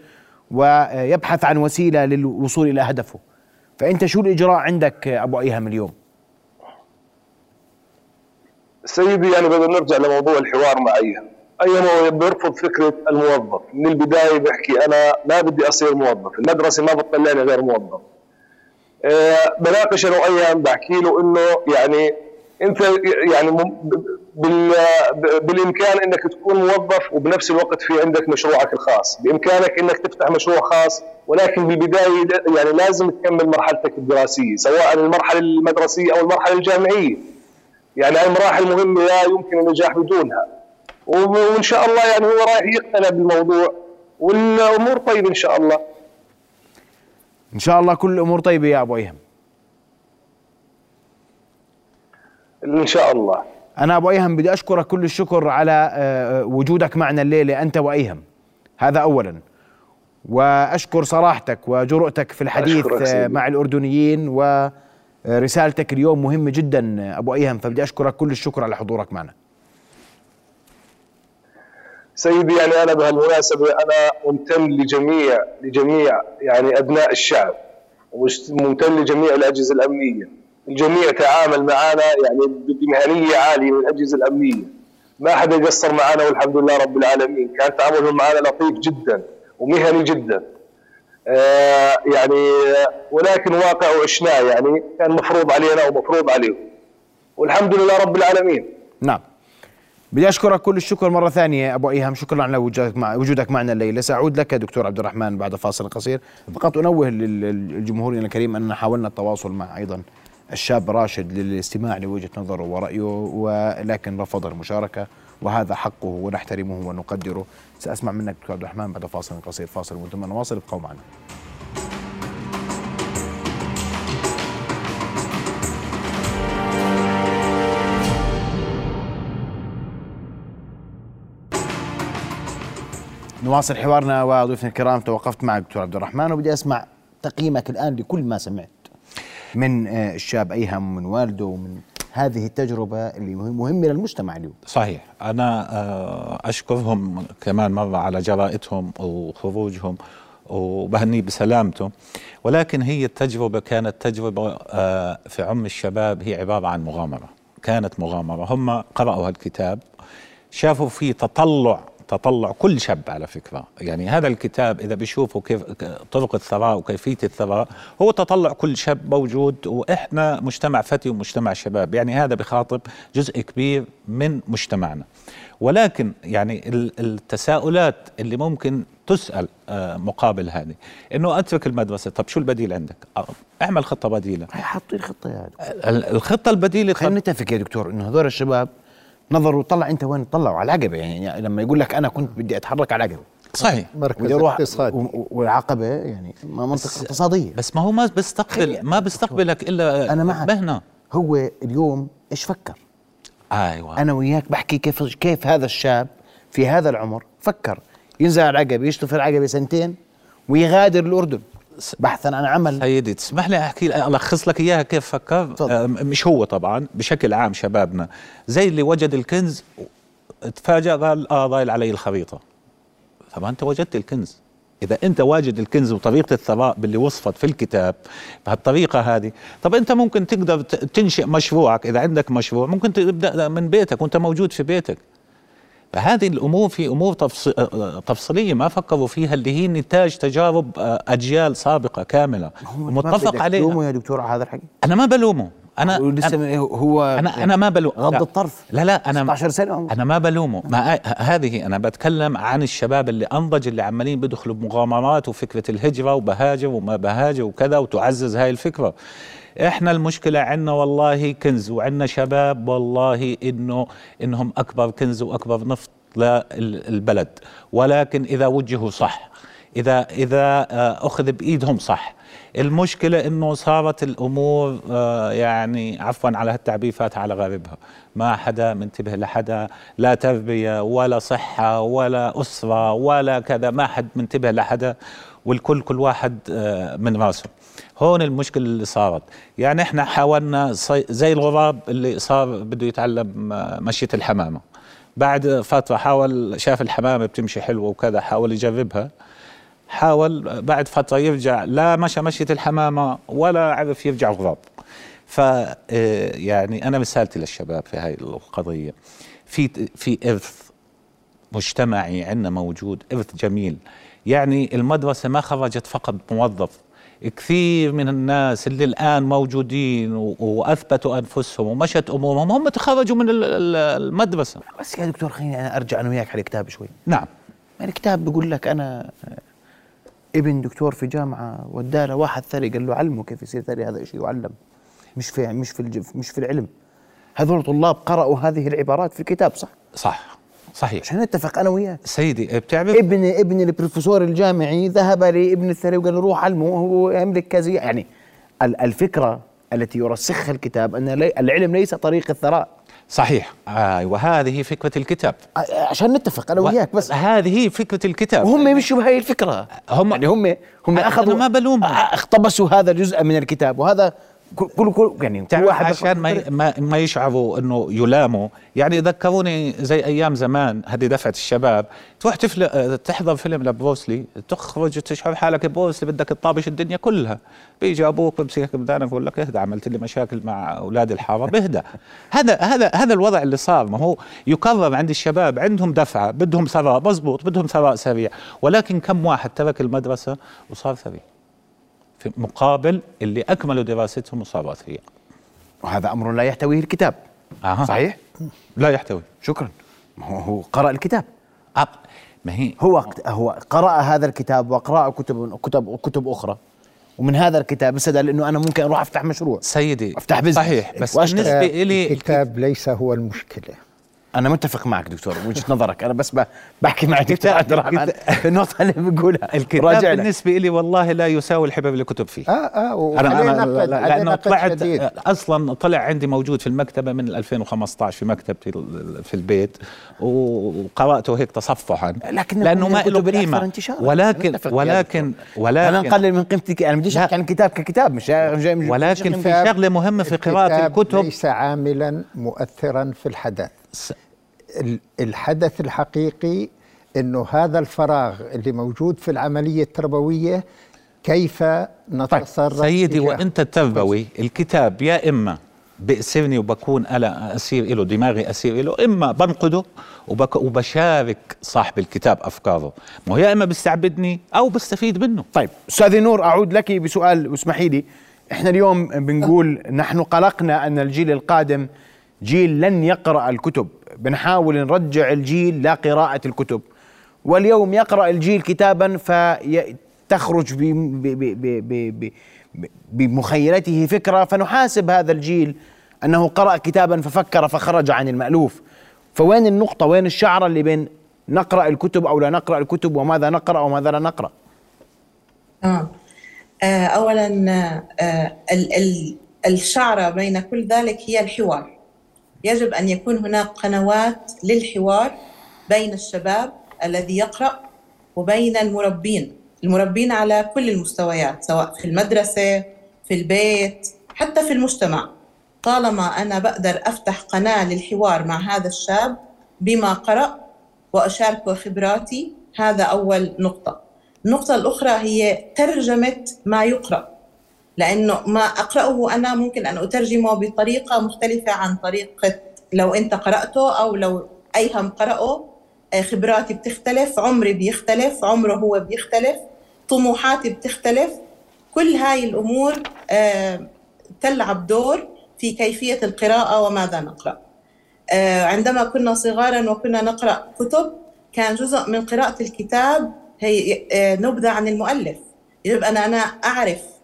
ويبحث عن وسيلة للوصول إلى هدفه. فأنت شو الإجراء عندك أبو أيهم اليوم؟ سيدي يعني بدنا نرجع لموضوع الحوار مع ايهم ايهم بيرفض فكرة الموظف. من البداية بيحكي أنا ما بدي أصير موظف المدرسة ما بتطلعني غير موظف. آه، بناقش أنا وايام بحكي له إنه يعني أنت يعني بالإمكان إنك تكون موظف وبنفس الوقت في عندك مشروعك الخاص، بإمكانك إنك تفتح مشروع خاص ولكن بالبداية يعني لازم تكمل مرحلتك الدراسية سواء المرحلة المدرسية أو المرحلة الجامعية. يعني هاي مراحل مهمه لا يمكن النجاح بدونها. وإن شاء الله يعني هو رايح يقتنع بالموضوع. والامور طيبة إن شاء الله. إن شاء الله كل الأمور طيبة يا أبو أيهم. إن شاء الله. أنا أبو أيهم بدي أشكرك كل الشكر على آه، وجودك معنا الليلة. أنت وايهم هذا اولا. وأشكر صراحتك وجرؤتك في الحديث آه، مع الأردنيين ورسالتك اليوم مهمة جدا أبو أيهم فبدي أشكرك كل الشكر على حضورك معنا. سيدي يعني أنا بهالمناسبة أنا ممتن لجميع لجميع يعني أبناء الشعب وممتن لجميع الأجهزة الأمنية. الجميع تعامل معنا يعني بمهنية عالية من الأجهزة الأمنية. ما حدا قصر معنا والحمد لله رب العالمين. كان تعاملهم معنا لطيف جدا ومهني جدا. يعني ولكن واقع وعشناه يعني كان مفروض علينا ومفروض عليهم. والحمد لله رب العالمين. نعم. بدي أشكرك كل الشكر مرة ثانية أبو أيهم. شكرا على وجودك مع وجودك معنا الليلة. سأعود لك دكتور عبد الرحمن بعد فاصل قصير. فقط أنوه للجمهور الكريم اننا حاولنا التواصل مع أيضا الشاب راشد للاستماع لوجهة نظره ورأيه ولكن رفض المشاركة وهذا حقه ونحترمه ونقدره. سأسمع منك دكتور عبد الرحمن بعد فاصل قصير. فاصل ثم نواصل. ابقوا معنا. نواصل حوارنا وضيوفنا الكرام. توقفت معك دكتور عبد الرحمن وبدي أسمع تقييمك الآن لكل ما سمعت من آه، الشاب أيهم ومن والده ومن هذه التجربة اللي مهمة للمجتمع اليوم. صحيح. أنا آه، أشكرهم كمان مرة على جرائتهم وخروجهم وبهنيه بسلامته. ولكن هي التجربة كانت تجربة آه، في عم الشباب هي عبارة عن مغامرة. كانت مغامرة. هم قرأوا هالكتاب شافوا فيه تطلع تطلع كل شاب على فكرة. يعني هذا الكتاب إذا بيشوفوا كيف طرق الثراء وكيفية الثراء هو تطلع كل شاب موجود وإحنا مجتمع فتي ومجتمع شباب. يعني هذا بخاطب جزء كبير من مجتمعنا. ولكن يعني التساؤلات اللي ممكن تسأل آه، مقابل هذه. إنه أترك المدرسة. طب شو البديل عندك؟ آه، اعمل خطة بديلة. حطي الخطة يعني الخطة البديلة خلينا نتفق يا دكتور إنه هذول الشباب نظروا طلع أنت وين؟ طلعوا على العقبة. يعني, يعني لما يقول لك أنا كنت بدي أتحرك على العقبة. صحيح. مركز اقتصادي. والعقبة يعني منطقه اقتصادية. بس ما هو ما بيستقبل ما بيستقبلك إلا أنا معك. مهنة. هو اليوم إيش فكر؟ أيوه. أنا وياك بحكي كيف كيف هذا الشاب في هذا العمر فكر. ينزل على العقبة يشتغل في العقبة سنتين ويغادر الأردن. بحثا عن عمل. سيدي تسمح لي أحكي ألخص لك إياها كيف فكر؟ آه مش هو طبعا بشكل عام شبابنا. زي اللي وجد الكنز تفاجأ قال آه ضايل علي الخريطة. طبعا أنت وجدت الكنز؟ إذا أنت واجد الكنز وطريقة الثراء باللي وصفت في الكتاب بهالطريقة هذه طب أنت ممكن تقدر تنشئ مشروعك إذا عندك مشروع ممكن تبدأ من بيتك وأنت موجود في بيتك. فهذه الأمور في أمور تفصيلية ما فكروا فيها اللي هي نتاج تجارب آه، أجيال سابقة كاملة. متفق عليها. يا دكتور على هذا الحكي؟ أنا ما بلومه. أنا لسه هو أنا يعني أنا ما بلوم غض الطرف. لا لا أنا 16 سنة أنا ما بلومه. ما هذه أنا بتكلم عن الشباب اللي أنضج اللي عمالين بيدخلوا بمغامرات وفكرة الهجرة وبهاجر وما بهاجر وكذا وتعزز هاي الفكرة. إحنا المشكلة عندنا والله كنز وعندنا شباب والله إنه إنهم أكبر كنز وأكبر نفط للبلد. ولكن إذا وجهوا صح إذا إذا آه، أخذ بإيدهم صح. المشكلة إنه صارت الأمور آه، يعني عفوا على هالتعبير فات على غاربها ما حدا منتبه لحدا لا تربية ولا صحة ولا أسرة ولا كذا ما حد منتبه لحدا والكل كل واحد آه، من راسه. هون المشكلة اللي صارت. يعني إحنا حاولنا زي الغراب اللي صار بده يتعلم مشية الحمامة. بعد فترة حاول شاف الحمامة بتمشي حلوة وكذا حاول يجربها. حاول بعد فترة يرجع لا مشى مشية الحمامة ولا عرف يرجع غراب ف آه، يعني أنا رسالتي للشباب في هاي القضية. في في إرث مجتمعي عندنا موجود إرث جميل. يعني المدرسة ما خرجت فقط موظف كثير من الناس اللي الآن موجودين وأثبتوا أنفسهم ومشت أمورهم هم تخرجوا من المدرسة. بس يا دكتور خليني أنا أرجع أنا وياك على الكتاب شوي. نعم. يعني الكتاب بيقول لك أنا ابن دكتور في جامعة وداه لواحد ثري قال له علمه كيف يصير ثري هذا شيء يعلم مش في مش في مش في العلم. هذول طلاب قرأوا هذه العبارات في الكتاب صح؟ صح. صحيح. عشان نتفق أنا وياك. سيدي بتعرف ابن ابن البروفيسور الجامعي ذهب لابن الثري وقال له روح علمه وهو يملك كذا. يعني الفكرة التي يرسخها الكتاب أن العلم ليس طريق الثراء. صحيح. آه وهذه فكرة الكتاب. عشان نتفق أنا وياك بس. هذه فكرة الكتاب. وهم يمشوا بهاي الفكرة. هم يعني هم هم أخذوا ما بلومهم. اقتبسوا هذا الجزء من الكتاب وهذا كل كل يعني كل واحد عشان ما ما, ما يشعروا إنه يلاموا. يعني ذكروني زي أيام زمان هذه دفعة الشباب. تروح تفل تحضر فيلم لبروسلي تخرج تشعر حالك بروسلي بدك تطابش الدنيا كلها. بيجي أبوك بمسكك بدانك بقول لك اهدى عملت لي مشاكل مع أولاد الحارة بهدى. هذا هذا هذا الوضع اللي صار. ما هو يكرر عند الشباب عندهم دفعة بدهم ثراء مضبوط بدهم ثراء سريع. ولكن كم واحد ترك المدرسة وصار ثري مقابل اللي أكملوا دراستهم وصاروا اثرياء وهذا أمر لا يحتويه الكتاب. آه. صحيح؟ لا يحتوي. شكرا. هو هو قرأ الكتاب. آه. ما هي. هو هو قرأ هذا الكتاب وقرأ كتب كتب كتب أخرى. ومن هذا الكتاب استدل إنه أنا ممكن أروح أفتح مشروع. سيدي أفتح بزنس صحيح بس بالنسبة لي الكتاب ليس هو المشكلة. أنا متفق معك دكتور وجهة نظرك. أنا بس بحكي معك دكتور عبد الرحمن. في [LAUGHS] النقطة اللي بقولها الكتاب بالنسبة لي والله لا يساوي الحباب اللي كتب فيه. آه آه أنا أنا لأنه طلعت أصلا طلع عندي موجود في المكتبة من 2015 في مكتبتي في البيت وقرأته هيك تصفحا. لكن لأنه ما له قيمة. ولكن ولكن ولكن أنا نقلل من قيمتك أنا بديش أحكي عن الكتاب ككتاب مش ولكن في شغلة مهمة في قراءة الكتب. ليس عاملا مؤثرا في الحدث. الحدث الحقيقي إنه هذا الفراغ اللي موجود في العملية التربوية كيف نتصرف طيب سيدي وانت التربوي الكتاب يا إما بأسرني وبكون أنا أسير له دماغي أسير له إما بنقده وبك وبشارك صاحب الكتاب أفكاره. ما هو يا إما بيستعبدني أو بستفيد منه. طيب أستاذ نور أعود لك بسؤال واسمحي لي إحنا اليوم بنقول نحن قلقنا أن الجيل القادم جيل لن يقرأ الكتب. بنحاول نرجع الجيل لقراءه الكتب. واليوم يقرأ الجيل كتابا فتخرج بمخيلته فكرة فنحاسب هذا الجيل أنه قرأ كتابا ففكر فخرج عن المألوف. فوين النقطة؟ وين الشعره اللي بين نقرأ الكتب أو لا نقرأ الكتب وماذا نقرأ وماذا لا نقرأ؟ آه. آه، أولا آه، ال- ال- الشعرة بين كل ذلك هي الحوار. يجب أن يكون هناك قنوات للحوار بين الشباب الذي يقرأ وبين المربين المربين على كل المستويات سواء في المدرسة في البيت حتى في المجتمع. طالما أنا بقدر أفتح قناة للحوار مع هذا الشاب بما قرأ وأشاركه خبراتي هذا أول نقطة. النقطة الأخرى هي ترجمة ما يقرأ. لأنه ما أقرأه أنا ممكن أن أترجمه بطريقة مختلفة عن طريقة لو أنت قرأته أو لو أيهم قرأه آه، خبراتي بتختلف عمري بيختلف عمره هو بيختلف طموحاتي بتختلف. كل هاي الأمور آه، تلعب دور في كيفية القراءة وماذا نقرأ. آه، عندما كنا صغارا وكنا نقرأ كتب كان جزء من قراءة الكتاب هي نبذة عن المؤلف. يجب أن أنا أعرف آه،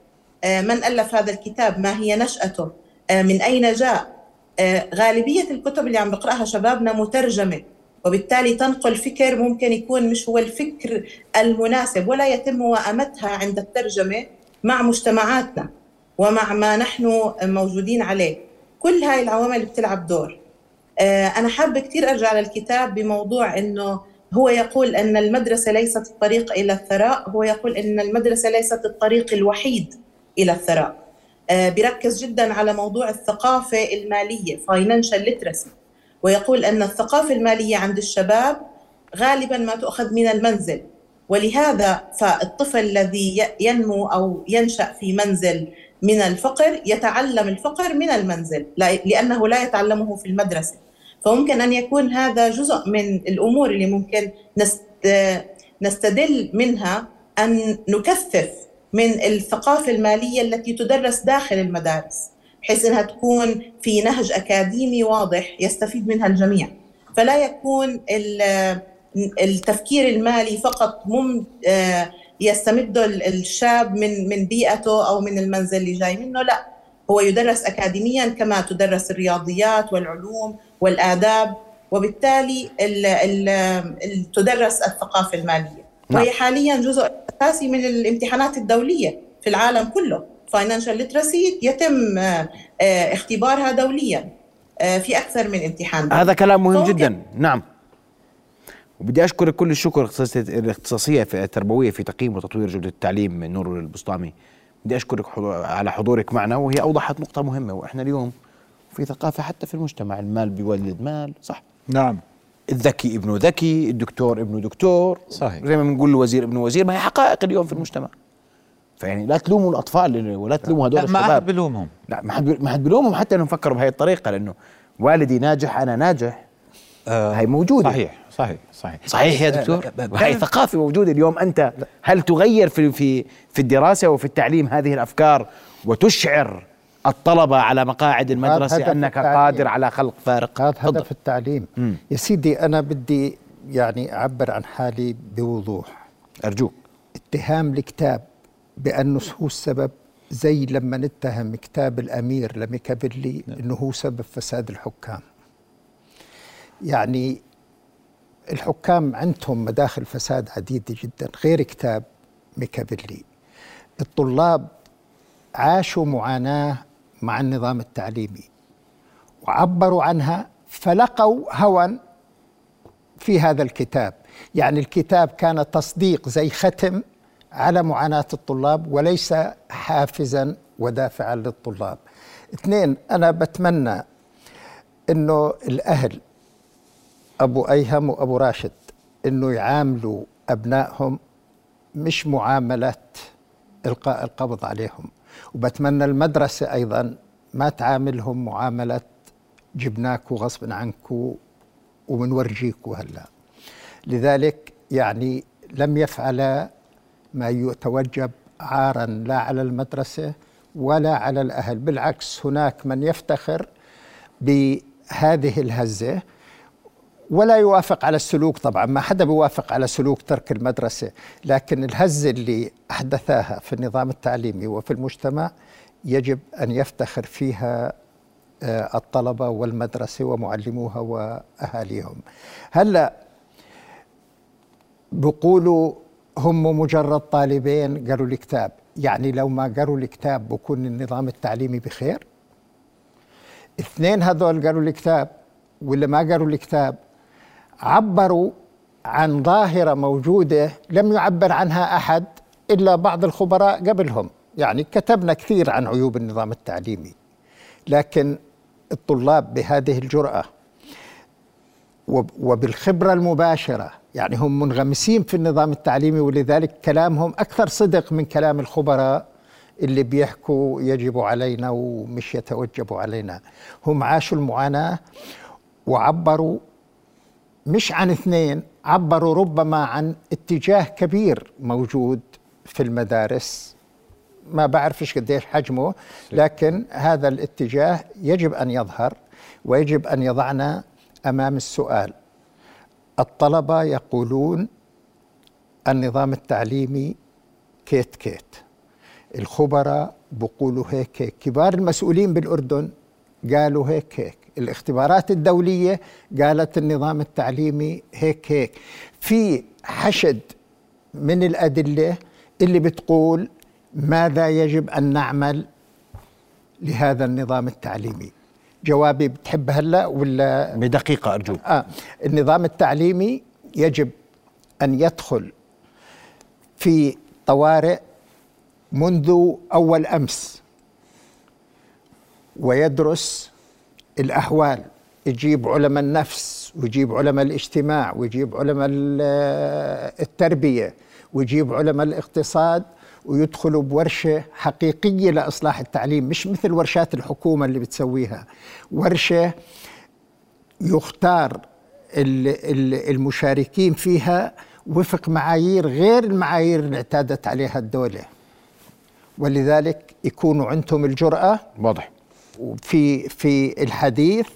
من ألف هذا الكتاب؟ ما هي نشأته؟ آه، من أين جاء؟ آه، غالبية الكتب اللي عم بقرأها شبابنا مترجمة وبالتالي تنقل فكر ممكن يكون مش هو الفكر المناسب ولا يتم موائمتها عند الترجمة مع مجتمعاتنا ومع ما نحن موجودين عليه. كل هاي العوامل بتلعب دور. آه، أنا حابة كثير أرجع للكتاب بموضوع أنه هو يقول أن المدرسة ليست الطريق إلى الثراء هو يقول أن المدرسة ليست الطريق الوحيد إلى الثراء. آه، بيركز جدا على موضوع الثقافة المالية financial literacy. ويقول أن الثقافة المالية عند الشباب غالبا ما تؤخذ من المنزل. ولهذا فالطفل الذي ينمو أو ينشأ في منزل من الفقر يتعلم الفقر من المنزل لا- لأنه لا يتعلمه في المدرسة. فممكن أن يكون هذا جزء من الأمور اللي ممكن نست- نستدل منها أن نكثف من الثقافة المالية التي تدرس داخل المدارس بحيث أنها تكون في نهج أكاديمي واضح يستفيد منها الجميع. فلا يكون ال- التفكير المالي فقط مم آه، يستمده ال- الشاب من من بيئته أو من المنزل اللي جاي منه لا. هو يدرس أكاديميا كما تدرس الرياضيات والعلوم والآداب وبالتالي ال ال ال تدرس الثقافة المالية. نعم. وهي حاليا جزء أساسي من الامتحانات الدولية في العالم كله. Financial literacy يتم آه، آه، اختبارها دوليا آه، في أكثر من امتحان. دولي. هذا كلام مهم جدا. نعم. وبدي اشكرك كل الشكر الاختصاصيه في التربوية في تقييم وتطوير جوده التعليم من نور البسطامي. بدي أشكرك على حضورك معنا وهي أوضحت نقطة مهمة وإحنا اليوم في ثقافة حتى في المجتمع المال بيولد مال صح؟ نعم. الذكي ابنه ذكي الدكتور ابنه دكتور صحيح. زي ما بنقول الوزير ابنه وزير ما هي حقائق اليوم في المجتمع. فيعني لا تلوموا الأطفال ولا تلوموا هدول لا ما الشباب. بلومهم. لا ما حد ما حد بلومهم حتى إنهم فكروا بهي الطريقة لأنه والدي ناجح أنا ناجح. آه هي موجودة. صحيح صحيح صحيح. صحيح يا دكتور؟ وهي ثقافة موجودة اليوم. أنت هل تغير في في في الدراسة وفي التعليم هذه الأفكار وتشعر الطلبة على مقاعد المدرسة هدف أنك التعليم. قادر على خلق فارق. هذا. هدف التعليم. مم. يا سيدي أنا بدي يعني أعبر عن حالي بوضوح. أرجوك. اتهام الكتاب بأنه هو السبب زي لما نتهم كتاب الأمير لميكافيلي أنه هو سبب فساد الحكام. يعني الحكام عندهم مداخل فساد عديدة جدا غير كتاب ميكافيلي. الطلاب عاشوا معاناة مع النظام التعليمي. وعبروا عنها فلقوا هوى في هذا الكتاب. يعني الكتاب كان تصديق زي ختم على معاناة الطلاب وليس حافزا ودافعا للطلاب. اثنين أنا بتمنى أنه الأهل أبو أيهم وأبو راشد أنه يعاملوا أبنائهم مش معاملة إلقاء القبض عليهم. وبتمنى المدرسة أيضا ما تعاملهم معاملة جبناكوا غصب عنكوا ومنورجيكوا هلأ. لذلك يعني لم يفعل ما يتوجب عارا لا على المدرسة ولا على الأهل. بالعكس هناك من يفتخر بهذه الهزة ولا يوافق على السلوك طبعا ما حدا بيوافق على سلوك ترك المدرسة. لكن الهزة اللي أحدثاها في النظام التعليمي وفي المجتمع يجب أن يفتخر فيها آه، الطلبة والمدرسة ومعلموها وأهاليهم. هلأ بقولوا هم مجرد طالبين قروا الكتاب يعني لو ما قروا الكتاب بكون النظام التعليمي بخير؟ اثنين هذول قروا الكتاب ولا ما قروا الكتاب عبروا عن ظاهرة موجودة لم يعبر عنها أحد إلا بعض الخبراء قبلهم. يعني كتبنا كثير عن عيوب النظام التعليمي لكن الطلاب بهذه الجرأة وبالخبرة المباشرة يعني هم منغمسين في النظام التعليمي ولذلك كلامهم أكثر صدق من كلام الخبراء اللي بيحكوا يجب علينا ومش يتوجب علينا. هم عاشوا المعاناة وعبروا مش عن اثنين عبروا ربما عن اتجاه كبير موجود في المدارس. ما بعرفش قديش حجمه لكن هذا الاتجاه يجب أن يظهر ويجب أن يضعنا أمام السؤال. الطلبة يقولون النظام التعليمي كيت كيت. الخبراء بقولوا هيك هيك كبار المسؤولين بالأردن قالوا هيك هيك. الاختبارات الدولية قالت النظام التعليمي هيك هيك. في حشد من الأدلة اللي بتقول ماذا يجب أن نعمل لهذا النظام التعليمي. جوابي بتحب هلأ ولا؟ بدقيقة ارجوك آه النظام التعليمي يجب أن يدخل في طوارئ منذ أول أمس ويدرس الأحوال يجيب علماء النفس ويجيب علماء الاجتماع ويجيب علماء التربية ويجيب علماء الاقتصاد ويدخلوا بورشة حقيقية لإصلاح التعليم مش مثل ورشات الحكومة اللي بتسويها. ورشة يختار المشاركين فيها وفق معايير غير المعايير اللي اعتادت عليها الدولة. ولذلك يكونوا عندهم الجرأة واضح. في في الحديث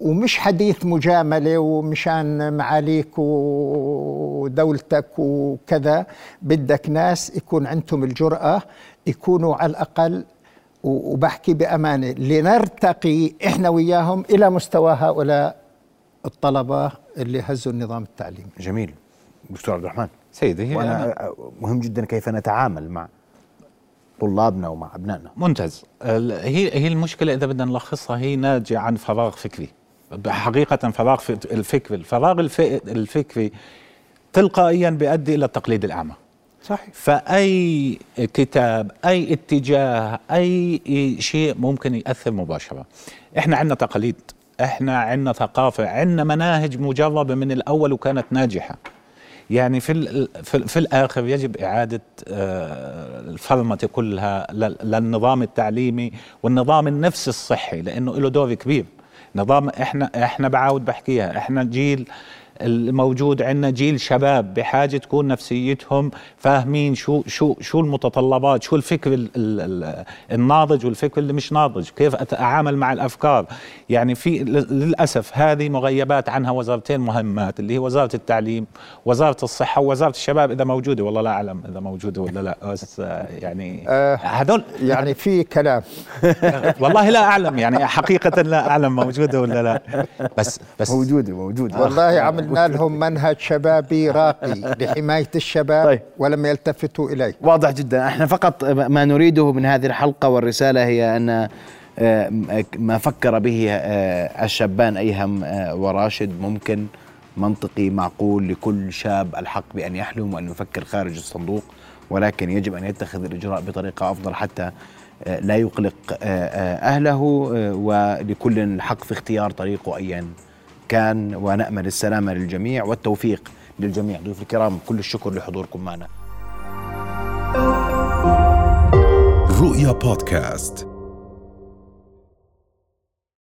ومش حديث مجاملة ومشان معاليك ودولتك وكذا. بدك ناس يكون عندهم الجرأة يكونوا على الأقل وبحكي بأمانة لنرتقي إحنا وياهم إلى مستوى هؤلاء الطلبة اللي هزوا النظام التعليمي. جميل. دكتور عبد الرحمن. سيدي وأنا مهم جدا كيف نتعامل مع طلابنا ومع أبنائنا. ممتاز. هي هي المشكلة إذا بدنا نلخصها هي ناتجه عن فراغ فكري. حقيقة فراغ الفكري الفراغ الفكري تلقائيا بيؤدي إلى التقليد الأعمى. صحيح. فأي كتاب أي اتجاه أي شيء ممكن ياثر مباشرة. إحنا عندنا تقاليد إحنا عندنا ثقافة عندنا مناهج مجربة من الأول وكانت ناجحة. يعني في في الآخر يجب إعادة آه، الفرمة كلها للنظام التعليمي والنظام النفسي الصحي لأنه له دور كبير. نظام إحنا إحنا بعاود بحكيها إحنا جيل الموجود عندنا جيل شباب بحاجة تكون نفسيتهم فاهمين شو شو شو المتطلبات شو الفكر الناضج والفكر اللي مش ناضج كيف أتعامل مع الأفكار. يعني في للأسف هذه مغيبات عنها وزارتين مهمات اللي هي وزارة التعليم وزارة الصحة ووزارة الشباب إذا موجودة. والله لا أعلم إذا موجودة ولا لا بس يعني آه هذول يعني في كلام. [LAUGHS] والله لا أعلم يعني حقيقة لا أعلم موجودة ولا لا. بس بس موجودة موجودة. والله عمل عملنا لهم [LAUGHS] منهج شبابي راقي لحماية الشباب طيب. ولم يلتفتوا إليه. واضح جدا. إحنا فقط ما نريده من هذه الحلقة والرسالة هي أن آه، ما فكر به آه، الشابان أيهم آه، وراشد. ممكن منطقي معقول لكل شاب الحق بأن يحلم وأن يفكر خارج الصندوق ولكن يجب أن يتخذ الإجراء بطريقة أفضل حتى لا يقلق أهله ولكل الحق في اختيار طريقه أيا كان ونأمل السلامة للجميع والتوفيق للجميع. ضيوف الكرام كل الشكر لحضوركم معنا. رؤيا بودكاست.